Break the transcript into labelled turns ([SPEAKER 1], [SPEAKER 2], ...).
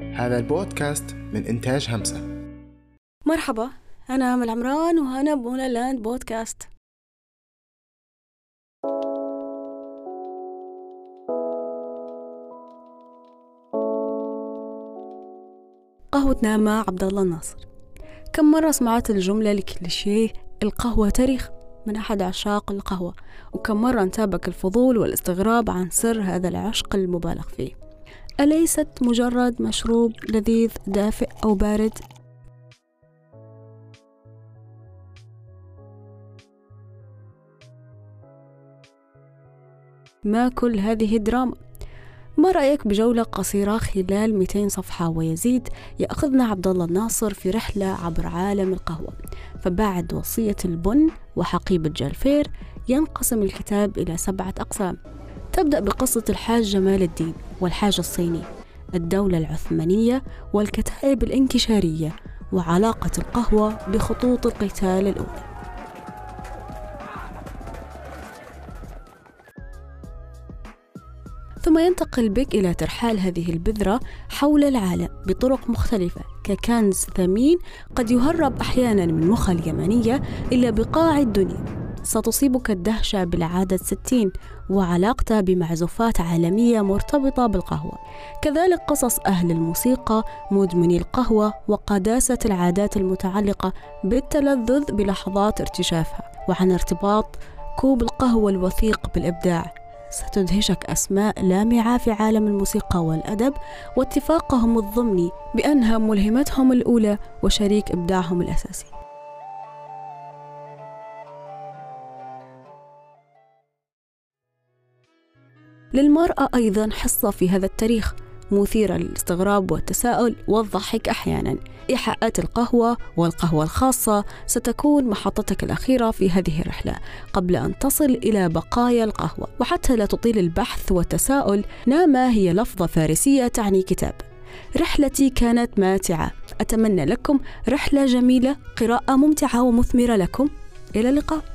[SPEAKER 1] هذا البودكاست من إنتاج همسة.
[SPEAKER 2] مرحبا أنا أمل عمران وأنا بونا لاند بودكاست. قهوتنا مع عبد الله الناصر. كم مرة سمعت الجملة الكليشيه القهوة تاريخ. من أحد عشاق القهوة. وكم مرة انتابك الفضول والاستغراب عن سر هذا العشق المبالغ فيه. أليست مجرد مشروب لذيذ دافئ أو بارد؟ ما كل هذه الدراما؟ ما رأيك بجولة قصيرة خلال 200 صفحة ويزيد؟ يأخذنا عبد الله الناصر في رحلة عبر عالم القهوة. فبعد وصية البن وحقيبة جالفير ينقسم الكتاب إلى سبعة أقسام. تبدأ بقصة الحاج جمال الدين والحاج الصيني الدولة العثمانية والكتائب الانكشارية وعلاقة القهوة بخطوط القتال الأولى. ثم ينتقل بك إلى ترحال هذه البذرة حول العالم بطرق مختلفة ككنز ثمين قد يهرب أحيانا من مخا اليمنية إلى بقاع الدنيا. ستصيبك الدهشة بالعادة ستين وعلاقته بمعزوفات عالمية مرتبطة بالقهوة. كذلك قصص أهل الموسيقى مدمني القهوة وقداسة العادات المتعلقة بالتلذذ بلحظات ارتشافها. وعن ارتباط كوب القهوة الوثيق بالإبداع ستدهشك أسماء لامعة في عالم الموسيقى والأدب واتفاقهم الضمني بأنها ملهمتهم الأولى وشريك إبداعهم الأساسي. للمرأة أيضا حصة في هذا التاريخ مثيرة للاستغراب والتساؤل والضحك أحيانا. إيحاءات القهوة والقهوة الخاصة ستكون محطتك الأخيرة في هذه الرحلة قبل أن تصل إلى بقايا القهوة. وحتى لا تطيل البحث والتساؤل ناما هي لفظة فارسية تعني كتاب. رحلتي كانت ماتعة. أتمنى لكم رحلة جميلة قراءة ممتعة ومثمرة لكم. إلى اللقاء.